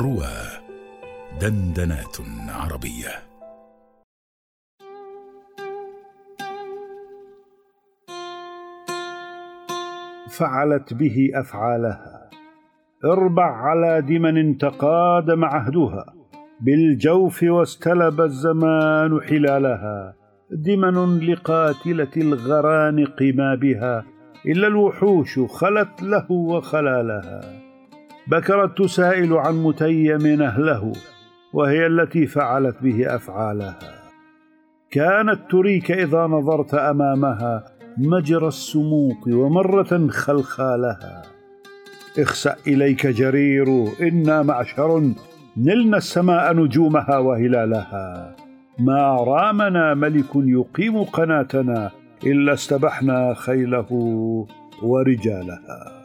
روى دندنات عربية. فعلت به أفعالها. أربع على دمن تقادم عهدها. بالجوف واستلب الزمان حلالها. دمن لقاتلة الغرانق ما بها إلا الوحوش خلت له وخلالها. بكرت تسائل عن متيم أهله وهي التي فعلت به أفعالها. كانت تريك إذا نظرت أمامها مجرى السموق ومرة خلخالها اخسأ إليك جرير إنا معشر نلنا السماء نجومها وهلالها. ما رامنا ملك يقيم قناتنا إلا استبحنا خيله ورجالها.